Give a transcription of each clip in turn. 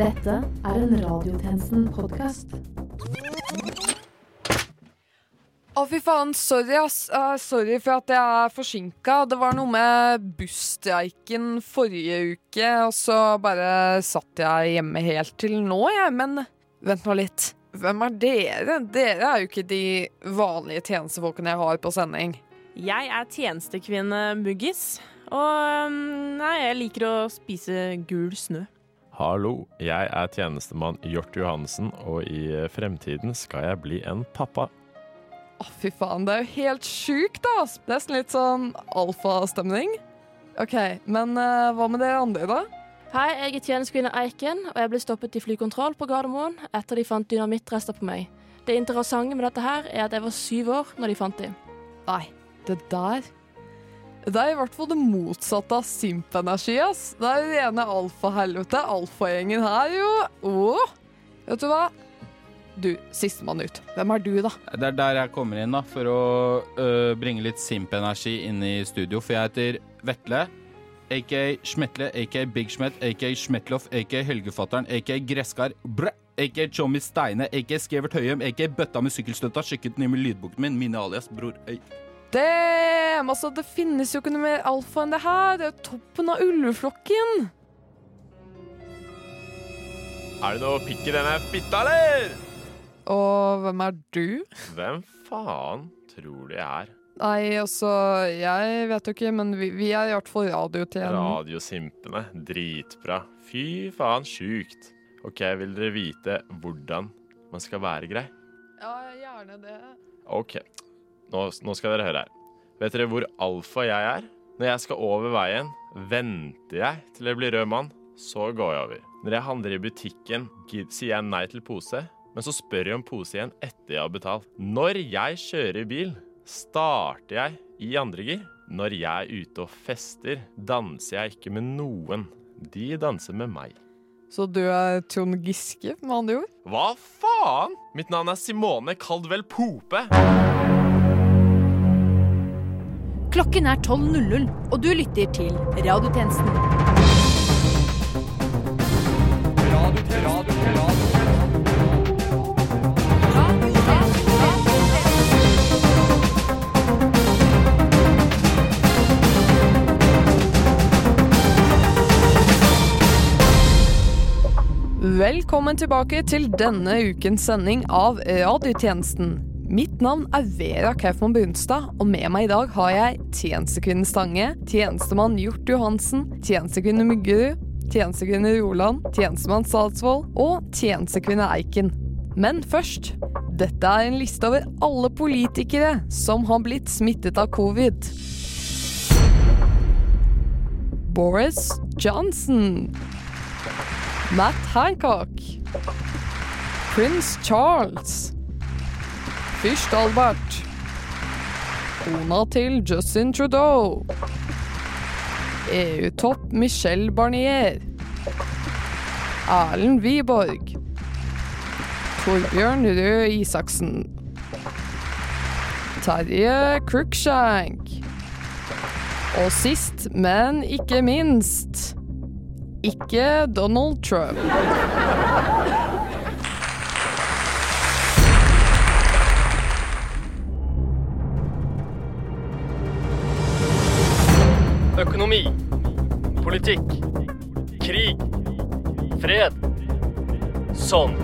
Dette er en Radiotjenesten-podkast. Å, fy faen. Sorry, ass. Eh, sorry for at jeg er forsinka. Det var noe med busstreiken forrige uke, og så bare satt jeg hjemme helt til nå, jeg. Men vent nå litt. Hvem er dere? Dere er jo ikke de vanlige tjenestefolkene jeg har på sending. Jeg er tjenestekvinne Muggis, og um, nei, jeg liker å spise gul snø. Hallo, jeg er tjenestemann Hjort Johansen, og i fremtiden skal jeg bli en pappa. Å, fy faen. Det er jo helt sjukt, da. Nesten litt sånn alfastemning. OK, men uh, hva med dere andre, da? Hei, jeg er tjenestekvinne Eiken, og jeg ble stoppet i flykontroll på Gardermoen etter de fant dynamittrester på meg. Det interessante med dette her er at jeg var syv år når de fant dem. Nei, det der Det er i hvert fall det motsatte av simpenergi, ass. Det er rene alfahelvete. Alfagjengen her, jo. Å, vet du hva? Du, sistemann ut. Hvem er du, da? Det er der jeg kommer inn, da, for å øh, bringe litt simp-energi inn i studio. For jeg heter Vetle, aka Smetle, aka Big Schmet, aka Schmetloff, aka Helgefatteren, aka Gresskar, brø, aka Tjommi Steine, aka Skevert Høyem, aka Bøtta med sykkelstøtta, sjekket den nye med lydboken min, mine alias Bror Øy. Damn! Altså, det finnes jo ikke noe mer alfa enn det her. Det er jo toppen av ulveflokken. Er det noe pikk i denne fitta, eller? Og hvem er du? Hvem faen tror du jeg er? Nei, altså, jeg vet jo ikke, men vi, vi er i hvert fall radiotjenesten. Radiosimpene. Dritbra. Fy faen, sjukt. OK, vil dere vite hvordan man skal være grei? Ja, gjerne det. OK, nå, nå skal dere høre her. Vet dere hvor alfa jeg er? Når jeg skal over veien, venter jeg til jeg blir rød mann, så går jeg over. Når jeg handler i butikken, sier jeg nei til pose, men så spør jeg om pose igjen etter jeg har betalt. Når jeg kjører bil, starter jeg i andre gir. Når jeg er ute og fester, danser jeg ikke med noen. De danser med meg. Så du er Trond Giske, med andre ord? Hva faen? Mitt navn er Simone Caldwell Pope. Klokken er 12.00, og du lytter til Radiotjenesten. Velkommen tilbake til denne ukens sending av Radiotjenesten. Mitt navn er Vera Kaufmann Brunstad, og med meg i dag har jeg tjenestekvinne Stange, tjenestemann Hjort Johansen, tjenestekvinne Myggerud, tjenestekvinne Roland, tjenestemann Statsvold og tjenestekvinne Eiken. Men først, dette er en liste over alle politikere som har blitt smittet av covid. Boris Johnson. Matt Hancock. Prins Charles. Fyrst Albert. Kona til Justin Trudeau. EU-topp Michelle Barnier. Erlend Wiborg. Torbjørn Røe Isaksen. Terje Cruikshank. Og sist, men ikke minst ikke Donald Trump. Økonomi. Politikk. Krig. Fred. Sånn.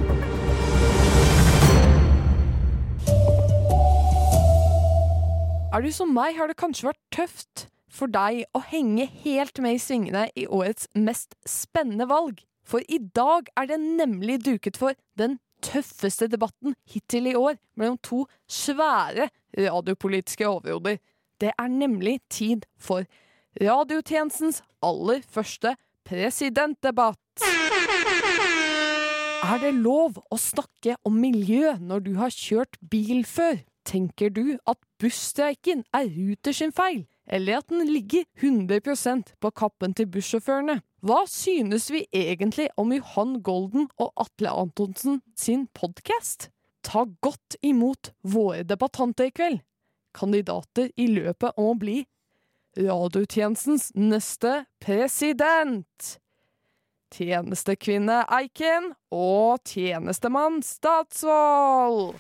Er du som meg, har det kanskje vært tøft for deg å henge helt med i svingene i årets mest spennende valg. For i dag er det nemlig duket for den tøffeste debatten hittil i år mellom to svære radiopolitiske overhoder. Det er nemlig tid for radiotjenestens aller første presidentdebatt. Er det lov å snakke om miljø når du har kjørt bil før? Tenker du at busstreiken er Ruter sin feil, eller at den ligger 100% på kappen til bussjåførene? Hva synes vi egentlig om Johan Golden og Atle Antonsen sin podkast? Ta godt imot våre debattanter i kveld, kandidater i løpet om å bli radiotjenestens neste president. tjenestekvinne Eiken og tjenestemann Statsvold.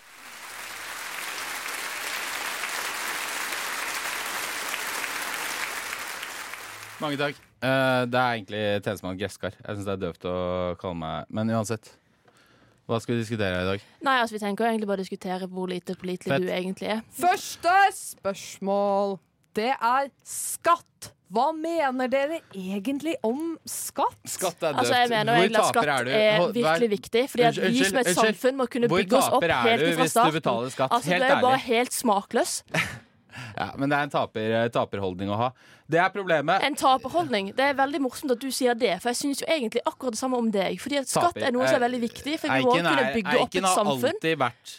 Mange takk. Uh, det er egentlig tjenestemann Gresskar. Jeg syns det er døvt å kalle meg Men uansett. Hva skal vi diskutere i dag? Nei, altså Vi tenker egentlig bare å diskutere hvor lite pålitelig du egentlig er. Første spørsmål. Det er skatt. Hva mener dere egentlig om skatt? Skatt er døpt. Altså jeg mener jo egentlig at skatt er, virkelig viktig. Fordi at vi som et samfunn må kunne bygge oss opp taper er helt du ifra du starten. betaler skatt? Altså, Helt du er jo bare helt smakløs. Ja, men det er en taper, taperholdning å ha. Det er problemet. En taperholdning. Det er veldig morsomt at du sier det, for jeg syns jo egentlig akkurat det samme om deg. Fordi at skatt Taper. er noe som er Eh, veldig viktig, for vi må Eiken, kunne er, bygge opp Eiken har alltid vært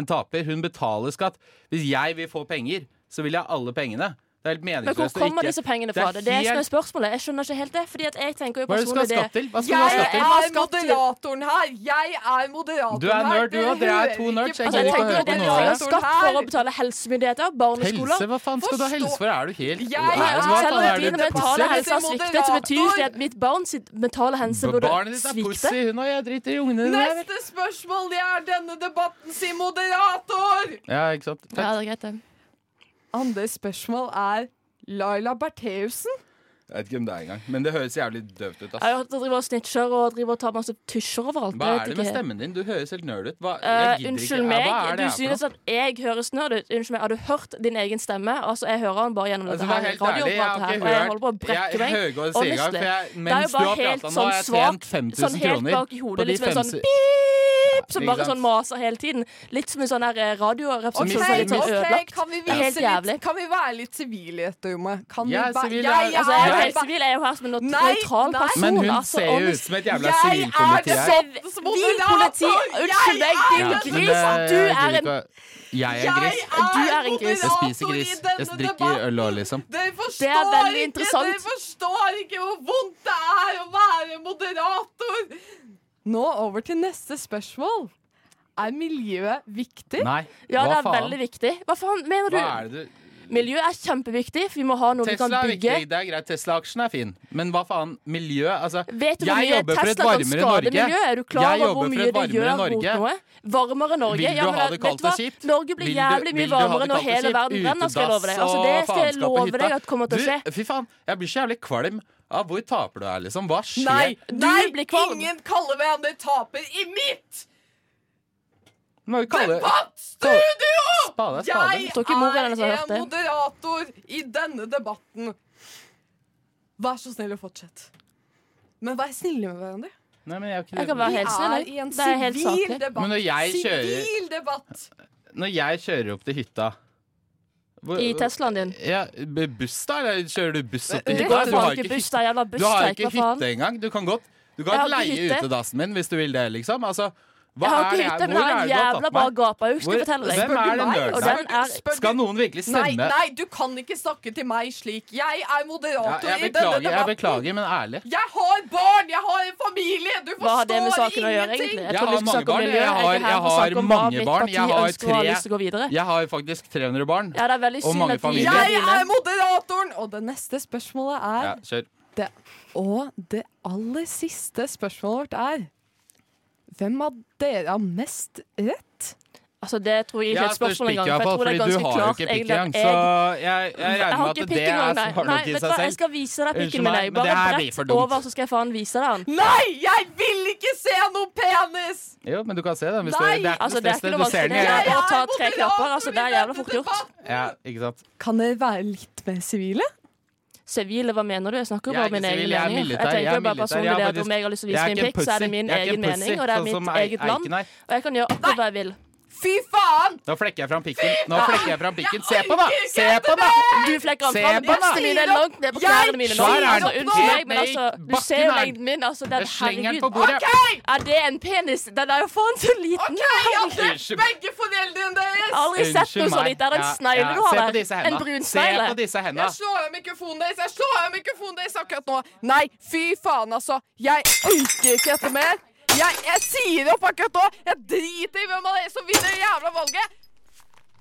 en taper. Hun betaler skatt. Hvis jeg vil få penger, så vil jeg ha alle pengene. Det er helt Men hvor kommer ikke disse pengene fra? Det er det er helt- spørsmålet. Jeg skjønner ikke helt det. Fordi at jeg tenker jo Hva er det du skal ha skatt til? Hva skal Jeg skatt til? er moderatoren her! Jeg er moderatoren Du er her! nerd, du òg. Dere er to nerds. Jeg Altså, jeg gidder ikke å tenker høre at på har noe av er det. skatt for å betale helsemyndigheter, barneskoler. Helse? Hva faen skal du ha helse for? Er du helt Jeg er- Selv om er din mentale helse har sviktet, så betyr det at mitt barns mentale helse burde Barnet ditt er pussy. Hun og jeg driter i ungene dine. Neste spørsmål, det er denne debatten sin moderator! Ja, ikke sant? Ja, det er greit, det. Andre spørsmål er Laila Bertheussen. Jeg vet ikke hvem det er engang. Men det høres jævlig døvt ut. Jeg ass. har hørt at du driver og snitcher og driver og tar masse tusjer overalt. Hva er det med stemmen din? Du høres helt nerd ut. Hva, jeg gidder unnskyld ikke. meg, Ja, hva er det du her synes at jeg høres nerd ut. Unnskyld meg, Har du hørt din egen stemme? Altså, Jeg hører den bare gjennom Altså, dette her jeg radioapparatet her, og jeg holder på å brekke meg. Jeg, sier Honestly. for jeg, Det er mens jo du bare har helt prata nå, har jeg sånn tjent svakt, 5000 Sånn helt bak i På hodet, de liksom en sånn fem- pip, som bare sånn maser hele tiden. Litt som en sånn eh, radiorepresentant litt sånn okay, kan vi, vise litt, kan vi være litt sivile i dette rommet? Kan Jeg er sivil, jeg, jeg- Altså, jeg er helt sivil, jeg er jo her som en nøytral nei. person. Men hun altså, ser jo ut som et jævla sivilpoliti her. Sivilpoliti! Unnskyld meg, din men gris! Du jeg er en gris Jeg er gris. Du er en gris. Jeg spiser gris. Jeg drikker øl òg, liksom. Dere forstår Det er veldig ikke, interessant. Dere forstår ikke hvor vondt det er å være moderator! Nå over til neste spørsmål. Er miljøet viktig? Nei, Ja, det er faen? veldig viktig. Hva faen mener Hva er det du Miljø er kjempeviktig, for vi må ha noe vi Tesla kan er bygge. viktig, det er greit. Tesla-aksjen er fin. Men hva faen? Miljø? Altså, Vet du hvor jeg mye jobber for et Tesla kan varmere Norge. Miljø? Er du klar over hvor mye et det gjør varmere mot Norge. noe? Varmere Norge? Vil du ja, men, ha det kaldt og kjipt? Norge blir Vil jævlig mye du varmere når hele verden brenner, skal jeg love deg. Altså, det skal jeg love deg at kommer til å skje. Du, fy faen, jeg blir så jævlig kvalm av hvor taper du her, liksom. Hva skjer? Nei, Du nei blir kvalm. ingen kaller hverandre taper i mitt kalle debattstudio! Spade spade. Jeg er en moderator i denne debatten. Vær så snill og fortsett. Men vær snille med hverandre. Nei, men jeg, ikke Jeg kan være helt snill, Vi er i en sivil debatt. Men når jeg kjører- Når jeg kjører opp til hytta hvor- I Teslaen din. Ja, buss, da? Eller kjører du buss opp dit? Du? Du har ikke buss, det er du har ikke hytte engang. Du kan godt Du kan leie ikke hytte. utedassen min hvis du vil det, liksom. Altså, hva Jeg har ikke det hytte, men jeg har en det jævla bra gapauk, skal jeg fortelle deg. Hvem er den nerden den er Skal noen virkelig Nei, stemme? nei, du kan ikke snakke til meg slik. Jeg er Ja, moderator beklager, i denne debatten. jeg beklager, men ærlig. Jeg har barn, jeg har en familie. Du Hva har det med forstår saken å gjøre, egentlig? Jeg Jeg har mange barn, jeg Jeg har- jeg har mange barn, jeg har tre-. Jeg har faktisk 300 barn. Ja, det er veldig Og synd mange at de. Jeg er moderatoren! Og det neste spørsmålet er Ja, kjør. Og det aller siste spørsmålet vårt er Hvem av dere har mest rett? Altså, det tror jeg ikke er et spørsmål engang. For jeg tror det er ganske klart egentlig at Så jeg jeg, jeg regner med at det er som har nok i seg selv. jeg skal vise deg pikken min. Jeg bare brett over, så skal jeg faen vise deg den. Nei, jeg vil ikke se noe penis! Jo, men du kan se den. Hvis Nei, det er Altså, det er ikke noe vanskelig. Det er bare å ta tre knapper. Altså, det er jævla fort gjort. Ja, ikke sant? Kan dere være litt mer sivile? Sivile, hva mener du? Jeg snakker jo bare om min egen mening. Jeg jeg er tenker bare personlig det at om jeg har lyst til å vise min pikk, så er det min egen mening, og det er mitt eget land. Og jeg kan gjøre akkurat hva jeg vil. Fy faen! Nå flekker jeg fram pikken. Nå flekker jeg fram pikken. Se på, da! Se på, da! Du flekker den fram. på den, mine er langt ned på knærne mine. nå. er. Altså, unnskyld meg, men altså, du ser jo lengden min. Altså, den, slenger den herregud. på bordet. Er det en penis? Den er jo faen så liten. OK, jeg har begge foreldrene deres! Aldri sett noe så lite. Er det en snegle du har der? En brun snegle? Se på disse hendene. Jeg slår av mikrofonen deres! Jeg slår av mikrofonen deres akkurat nå! Nei, fy faen, altså. Jeg orker ikke dette mer. Jeg, jeg sier opp akkurat nå! Jeg driter i hvem av dere som vinner det jævla valget!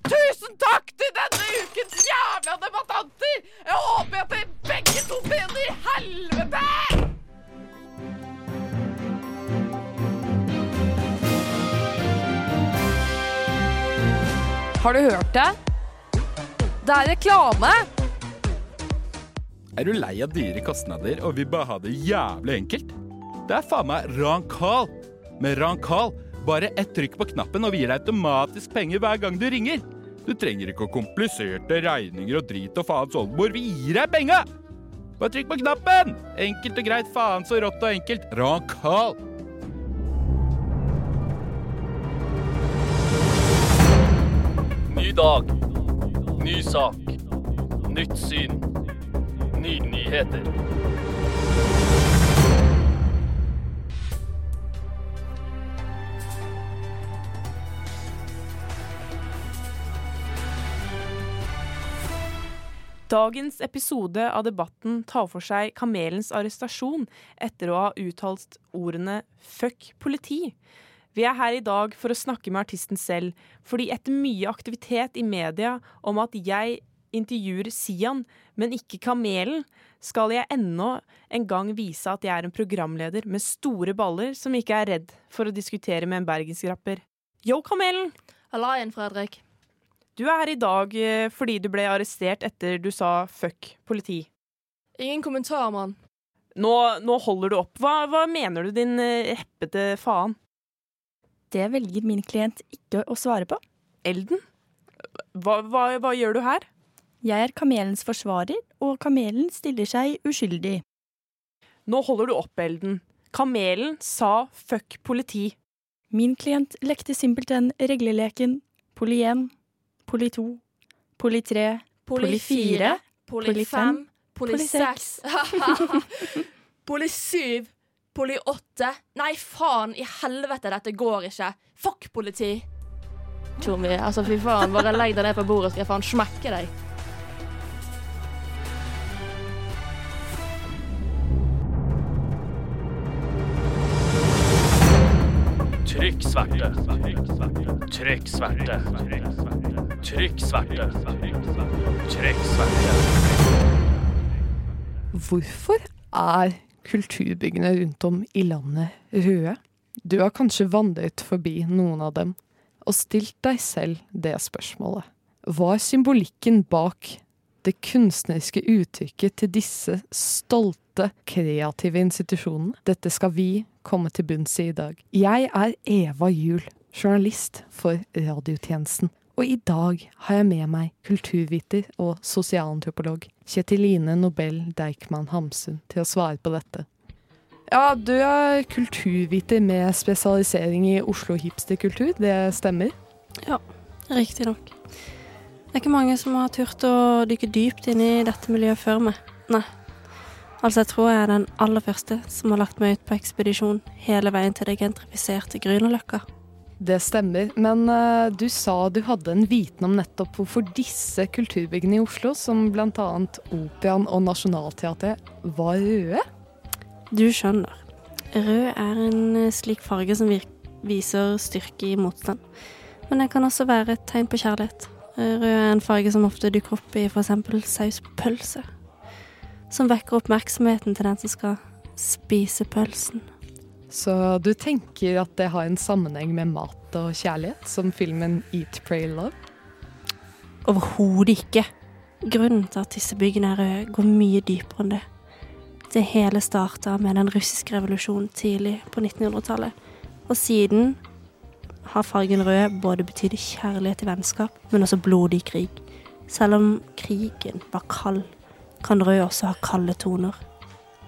Tusen takk til denne ukens jævla debattanter! Jeg håper at dere begge to brenner i helvete! Har du hørt det? Det er reklame! Er du lei av dyre kostnader og vil bare ha det jævlig enkelt? Det er faen meg Rankal. Med Rankal, bare ett trykk på knappen og vi gir deg automatisk penger hver gang du ringer. Du trenger ikke kompliserte regninger og drit og faens oldemor. Vi gir deg penga! Bare trykk på knappen! Enkelt og greit, faen så rått og enkelt. Rankal. Ny dag. Ny sak. Nytt syn. Nye nyheter. Dagens episode av debatten tar for seg kamelens arrestasjon etter å ha uttalt ordene 'fuck politi'. Vi er her i dag for å snakke med artisten selv, fordi etter mye aktivitet i media om at jeg intervjuer Sian, men ikke Kamelen, skal jeg ennå en gang vise at jeg er en programleder med store baller som ikke er redd for å diskutere med en bergensrapper. Yo, Kamelen! Halla Fredrik. Du er her i dag eh, fordi du ble arrestert etter du sa 'fuck politi'. Ingen kommentar, mann. Nå, nå holder du opp. Hva, hva mener du, din heppete faen? Det velger min klient ikke å svare på. Elden? Hva, hva, hva gjør du her? Jeg er kamelens forsvarer, og kamelen stiller seg uskyldig. Nå holder du opp, Elden. Kamelen sa 'fuck politi'. Min klient lekte simpelthen regleleken poli 1, poli 2, poli 3, poli 4, poli fem, 5, poli seks. 6 Poli 7, poli 8 Nei, faen i helvete, dette går ikke. Fuck politi. Tjommi, altså fy faen, bare legg deg ned på bordet, skal jeg faen smekke deg. Trykk sverte. Trykk sverte. Trykk sverte. Hvorfor er kulturbyggene rundt om i landet røde? Du har kanskje vandret forbi noen av dem og stilt deg selv det spørsmålet. Hva er symbolikken bak det kunstneriske uttrykket til disse stolte, kreative institusjonene? Dette skal vi komme til bunns i i dag. Jeg er Eva Juel, journalist for radiotjenesten. Og i dag har jeg med meg kulturviter og sosialantropolog Kjetiline Nobel Deichman Hamsun til å svare på dette. Ja, du er kulturviter med spesialisering i Oslo hipsterkultur, det stemmer? Ja, Riktignok. Det er ikke mange som har turt å dykke dypt inn i dette miljøet før meg. Nei. Altså, jeg tror jeg er den aller første som har lagt meg ut på ekspedisjon hele veien til det gentrifiserte Grünerløkka. Det stemmer, men uh, du sa du hadde en viten om nettopp hvorfor disse kulturbyggene i Oslo, som bl.a. Operaen og Nationaltheatret, var røde? Du skjønner. Rød er en eh, slik farge som viser styrke i motstand. Men det kan også være et tegn på kjærlighet. Eh, Rød er en farge som ofte dukker opp i f.eks. saus på pølse. Som vekker oppmerksomheten til den som skal spise pølsen. Så du tenker at det har en sammenheng med mat og kjærlighet, som filmen Eat, Pray, Love? Overhodet ikke. Grunnen til at disse byggene er røde, går mye dypere enn det. Det hele starta med den russiske revolusjonen tidlig på 1900-tallet. Og siden har fargen rød både betydd kjærlighet til vennskap, men også blodig krig. Selv om krigen var kald, kan rød også ha kalde toner.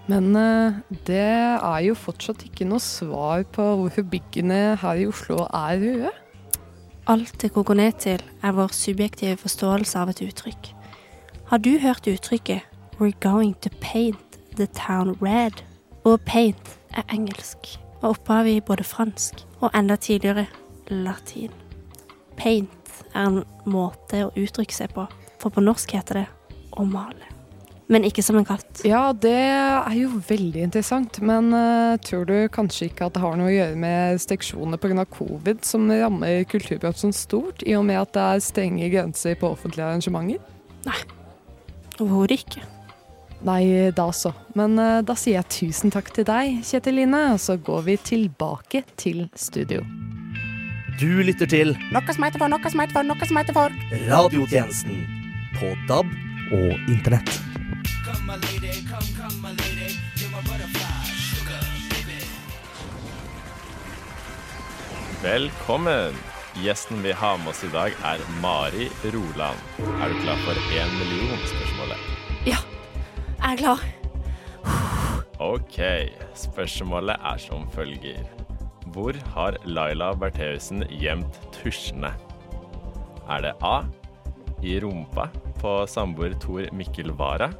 Men eh, det er jo fortsatt ikke noe svar på hvorfor byggene her i Oslo er røde. Alt det koker ned til, er vår subjektive forståelse av et uttrykk. Har du hørt uttrykket 'We're going to paint the town red'? Og paint er engelsk, og opphavet i både fransk og enda tidligere latin. Paint er en måte å uttrykke seg på, for på norsk heter det å male. Men ikke som en katt. Ja, det er jo veldig interessant, men uh, tror du kanskje ikke at det har noe å gjøre med restriksjoner pga. covid som rammer kulturbransjen stort, i og med at det er strenge grenser på offentlige arrangementer? Nei. Overhodet ikke. Nei, da så. Men uh, da sier jeg tusen takk til deg, Kjetil Line, og så går vi tilbake til studio. Du lytter til Noe som heter for, noe som heter for, noe som heter for. Radiotjenesten på DAB og Internett. Velkommen! Gjesten vi har med oss i dag, er Mari Roland. Er du klar for én million-spørsmålet? Ja, jeg er klar. OK. Spørsmålet er som følger. Hvor har Laila Bertheussen gjemt tusjene? Er det A. I rumpa på samboer Tor Mikkel Wara?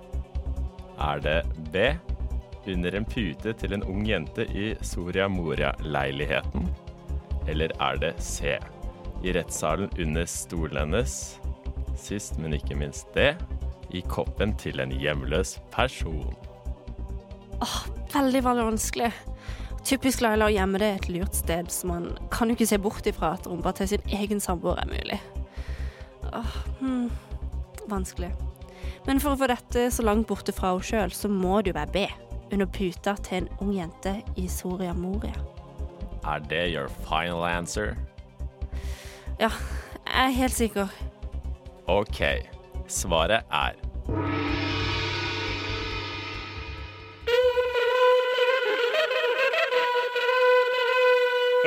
Er det B. Under en pute til en ung jente i Soria Moria-leiligheten? Eller er det C. I rettssalen under stolen hennes? Sist, men ikke minst det. I koppen til en hjemløs person. Åh, veldig, veldig vanskelig. Typisk Laila å gjemme det et lurt sted, så man kan jo ikke se bort ifra at rumpa til sin egen samboer er mulig. Åh, hmm, vanskelig. Men for å få dette så langt borte fra henne sjøl, så må det jo være B. Under puta til en ung jente i Soria Moria. Er det your final answer? Ja, jeg er helt sikker. OK. Svaret er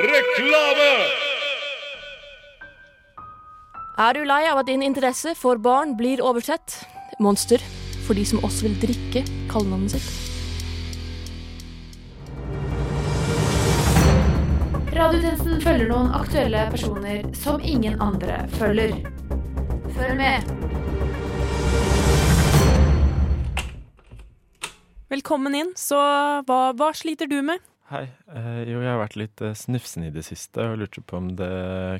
Reklame! Er du lei av at din interesse for barn blir oversett? Monster for de som også vil drikke kallenavnet sitt. Radiotjenesten følger noen aktuelle personer som ingen andre følger. Følg med. Velkommen inn. Så hva, hva sliter du med? Hei. Eh, jo, jeg har vært litt eh, snufsen i det siste og lurte på om det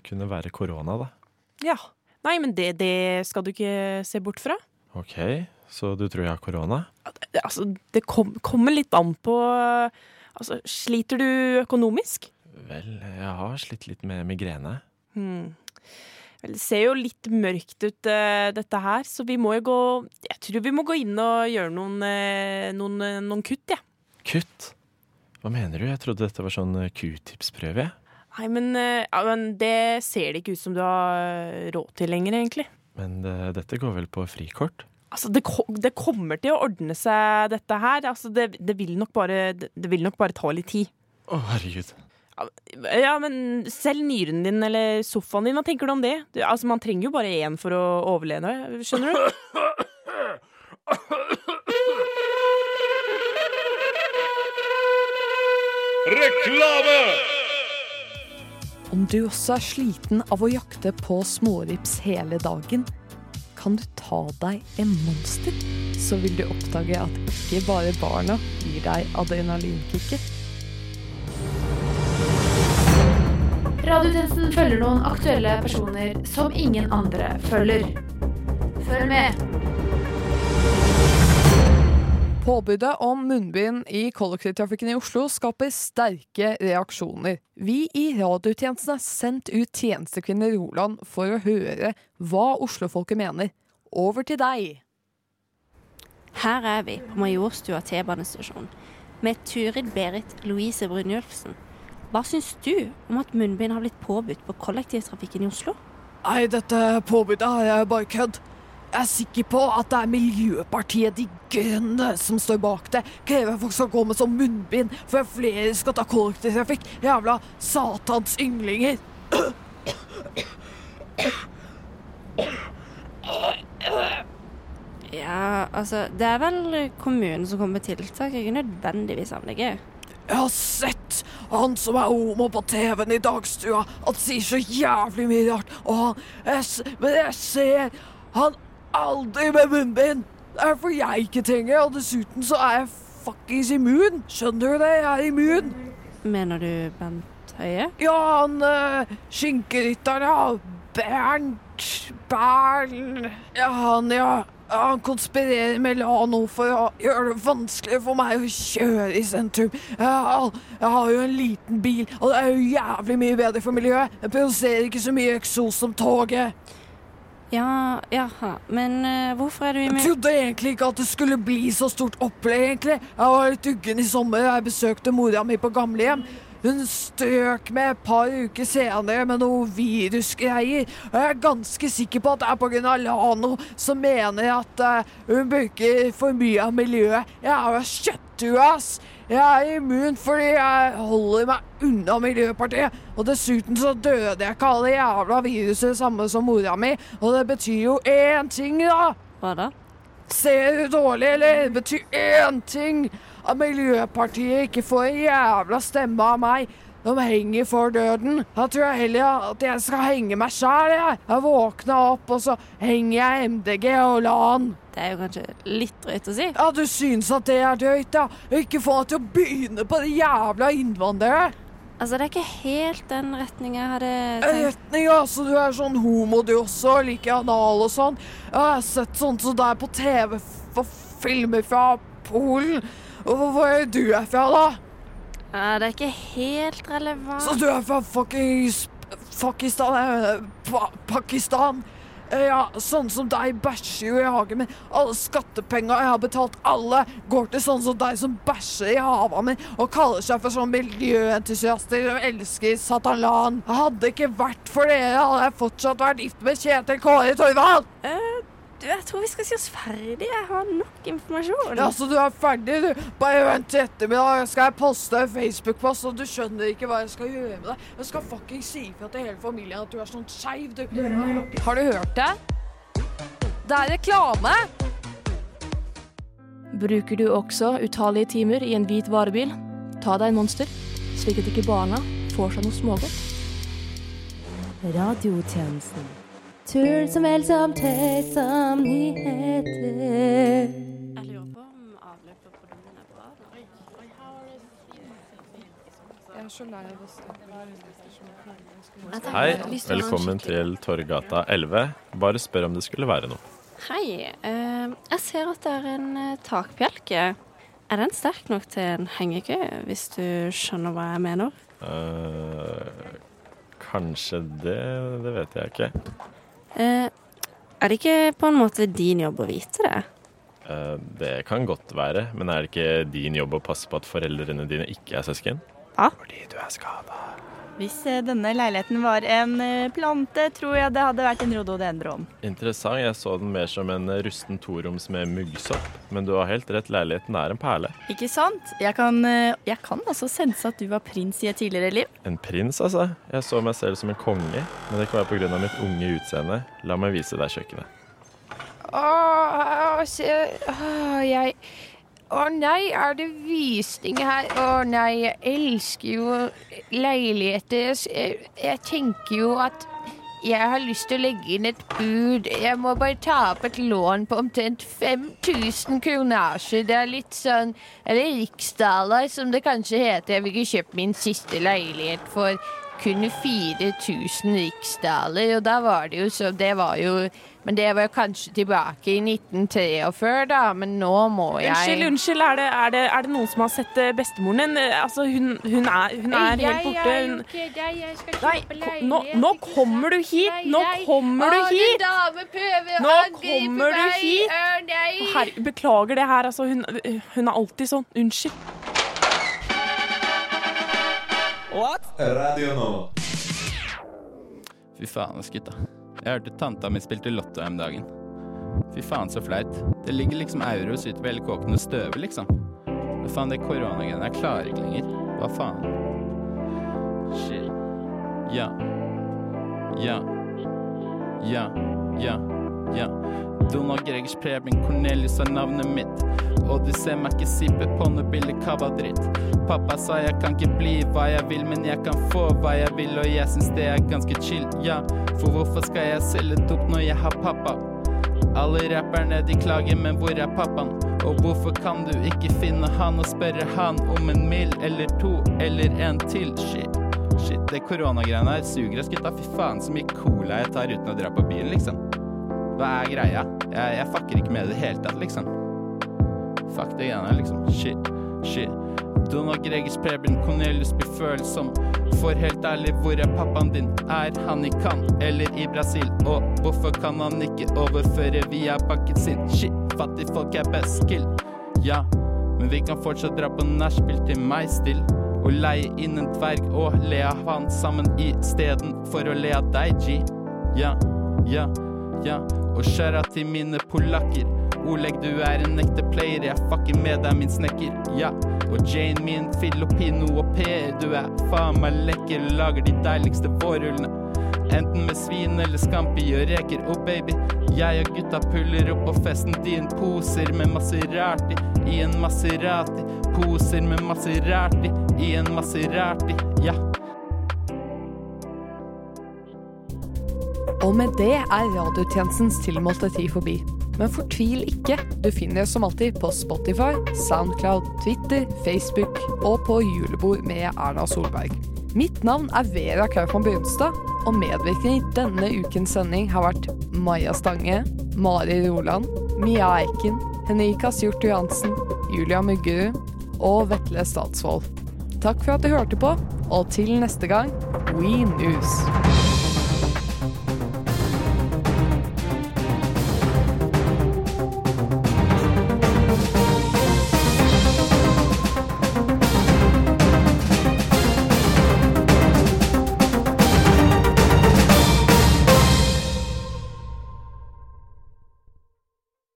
kunne være korona, da. Ja. Nei, men det, det skal du ikke se bort fra. OK, så du tror jeg har korona? Altså, det kom, kommer litt an på Altså, sliter du økonomisk? Vel, jeg har slitt litt med migrene. Hmm. Vel, det ser jo litt mørkt ut, uh, dette her, så vi må jo gå Jeg tror vi må gå inn og gjøre noen, uh, noen, uh, noen kutt, jeg. Ja. Kutt? Hva mener du? Jeg trodde dette var sånn eh, q-tips-prøve. jeg. Nei, men, eh, ja, men det ser det ikke ut som du har eh, råd til lenger, egentlig. Men det, dette går vel på frikort? Altså, det, det kommer til å ordne seg, dette her. Altså, det, det, vil nok bare, det, det vil nok bare ta litt tid. Å, herregud. Ja, men selv nyren din eller sofaen din, hva tenker du om det? Du, altså, Man trenger jo bare én for å overleve, skjønner du? Reklame! Om du også er sliten av å jakte på smårips hele dagen, kan du ta deg en monster, så vil du oppdage at ikke bare barna gir deg adrenalinkicket. Radiotjenesten følger noen aktuelle personer som ingen andre følger. Følg med. Påbudet om munnbind i kollektivtrafikken i Oslo skaper sterke reaksjoner. Vi i radiotjenesten har sendt ut tjenestekvinne Roland for å høre hva oslofolket mener. Over til deg. Her er vi på Majorstua T-banestasjon med Turid Berit Louise Brynjulfsen. Hva syns du om at munnbind har blitt påbudt på kollektivtrafikken i Oslo? Nei, dette påbudet er bare kødd. Jeg er sikker på at det er Miljøpartiet De Grønne som står bak det. Krever folk skal gå med sånn munnbind for at flere skal ta kollektivtrafikk. Jævla satans ynglinger. Ja, altså Det er vel kommunen som kommer med tiltak, ikke nødvendigvis MDG. Jeg har sett han som er homo på TV-en i dagstua. Han sier så jævlig mye rart. Og han jeg, Men jeg ser han aldri med munnbind. Det er fordi jeg ikke trenger Og dessuten så er jeg fuckings immun. Skjønner du det? Jeg er immun. Mener du Bent Høie? Ja, han uh, skinkerytteren, ja. Bernt Berl Ja, han, ja. Han konspirerer med Lano for å gjøre det vanskeligere for meg å kjøre i sentrum. Jeg har, jeg har jo en liten bil, og det er jo jævlig mye bedre for miljøet. Jeg produserer ikke så mye eksos som toget. Ja, jaha. Men uh, hvorfor er du Jeg trodde egentlig ikke at det skulle bli så stort opplegg, egentlig. Jeg var litt uggen i sommer. Jeg besøkte mora mi på gamlehjem. Hun strøk med et par uker senere med noe virusgreier. Og jeg er ganske sikker på at det er pga. Lano, som mener at uh, hun bruker for mye av miljøet. Jeg er jo kjøttrua, ass. Jeg er immun fordi jeg holder meg unna Miljøpartiet. Og dessuten så døde jeg ikke av det jævla viruset samme som mora mi. Og det betyr jo én ting, da. Hva da? Ser du dårlig, eller? Det betyr én ting. At Miljøpartiet ikke får en jævla stemme av meg. De henger for døden. Da tror jeg heller at jeg skal henge meg sjæl, jeg. Jeg våkna opp, og så henger jeg MDG og LAN. Det er jo kanskje litt drøyt å si. Ja, du syns at det er drøyt, ja? Ikke få meg til å begynne på det jævla innvandrere. Altså, det er ikke helt den retninga jeg hadde tenkt. Retning, altså. Du er sånn homo, du også. Liker anal og sånn. Jeg har sett sånt som deg på TV for filmer fra Polen. Hvor er du er fra, da? Ja, det er ikke helt relevant. Så du er fra fuckings Pakistan? eh, Pa Pakistan? Eh, Ja, sånn som deg bæsjer jo i hagen min. Alle skattepenger jeg har betalt, alle går til sånn som deg som bæsjer i haven min og kaller seg for sånn miljøentusiaster som elsker Satalan. Hadde ikke vært for dere, hadde jeg fortsatt vært gift med Kjetil Kåre Torvald. Eh, du, jeg tror vi skal si oss ferdig. Jeg har nok informasjon. Ja, så du er ferdig, du. Bare vent til ettermiddag, skal jeg poste en Facebook-post, og du skjønner ikke hva jeg skal gjøre med deg. Jeg skal fucking si ifra til hele familien at du er sånn skeiv, du. Har du hørt det? Det er reklame! Bruker du også utallige timer i en hvit varebil? Ta deg en monster, slik at ikke barna får seg noe smågodt. Radiotjenesten. Tull som vel som tøys som nyheter. Jeg lurer på om avløpet på doen er bra. Jeg er så lei av å Hei, velkommen til Torgata 11. Bare spør om det skulle være noe. Hei. eh, jeg ser at det er en eh, takbjelke. Er den sterk nok til en hengekøye, hvis du skjønner hva jeg mener? Uh, kanskje det Det vet jeg ikke. Eh, er det ikke på en måte din jobb å vite det? Eh, det kan godt være, men er det ikke din jobb å passe på at foreldrene dine ikke er søsken? Ja. Fordi du er skada. Hvis eh, denne leiligheten var en eh, plante, tror jeg det hadde vært en rhododendron. Interessant. Jeg så den mer som en rusten toroms med muggsopp. Men du har helt rett, leiligheten er en perle. Ikke sant? Jeg kan, eh, jeg kan også sense at du var prins i et tidligere liv. En prins, altså. Jeg så meg selv som en konge. Men det kan være pga. mitt unge utseende. La meg vise deg kjøkkenet. Åh, se, åh, jeg Å nei, er det visning her? Å nei, jeg elsker jo leiligheter. Jeg, jeg, tenker jo at jeg har lyst til å legge inn et bud. Jeg må bare ta opp et lån på omtrent 5000 kronasjer. Det er litt sånn Eller riksdaler, som det kanskje heter. Jeg vil ikke kjøpe min siste leilighet for kun 4000 riksdaler, og da var det jo så Det var jo Men det var jo kanskje tilbake i 1943, da, men nå må jeg Unnskyld, unnskyld. Er det, er, det, er det noen som har sett eh, bestemoren din? Eh, Altså, hun, hun er, hun er Jeg helt borte. Hun, ikke der, jeg skal Nei, kjøpe ko- nå, nå kommer du hit! Nå kommer du hit! Nå kommer du hit! Nei. Beklager det her, altså. Hun, hun er alltid sånn. Unnskyld. Radio Nå. Fy faen, ass, gutta. Jeg hørte tanta mi spilte Lotto om dagen. Fy faen, så flaut. Det ligger liksom euros utover hele kåken og støver, liksom. Men faen, det koronagreiene jeg klarer ikke lenger. Hva faen? Shit. Ja. Ja. Ja. Ja. Ja. Donald Gregers Preben Cornelius er navnet mitt. Og du ser meg ikke sippe på noe billig cava-dritt. Pappa sa jeg kan ikke bli hva jeg vil, men jeg kan få hva jeg vil, og jeg syns det er ganske chill, ja. For hvorfor skal jeg selge dop når jeg har pappa? Alle rapperne de klager, men hvor er pappaen? Og hvorfor kan du ikke finne han og spørre han om en mil eller to eller en til? Shit. Shit, det koronagreiene her suger oss, gutta. Fy faen så mye cola jeg tar uten å dra på byen, liksom. Hva er greia? Jeg, jeg fucker ikke med det i det hele tatt, liksom. Fuck det greiene liksom. Shit, shit. Donald Gregers Preben, Cornelius blir følsom. For helt ærlig, hvor er pappaen din? Er han i Cannes eller i Brasil? Og hvorfor kan han ikke overføre via pakken sin? Shit, fattigfolk er best kill. Ja, men vi kan fortsatt dra på nachspiel til meg still. Og leie inn en dverg og le av han sammen istedenfor å le av deg, G. Ja, ja, ja. Og skjæra til mine polakker. Oleg, du er en ekte player, jeg fucker med deg, min snekker. Ja. Og Jane, min filipino og Per, du er faen meg lekker. Lager de deiligste vårrullene. Enten med svin eller scampi og reker. Og baby, jeg og gutta puller opp på festen din. Poser med Maserati i en Maserati. Poser med Maserati i en Maserati. Ja. Og med det er radiotjenestens tilmålte tid forbi. Men fortvil ikke, du finner oss som alltid på Spotify, Soundcloud, Twitter, Facebook og på julebord med Erna Solberg. Mitt navn er Vera Kaufmann Brunstad, og medvirkende i denne ukens sending har vært Maja Stange, Mari Roland, Mia Eiken, Henrikas Hjort Johansen, Julia Muggerud og Vetle Statsvold. Takk for at du hørte på, og til neste gang, We News!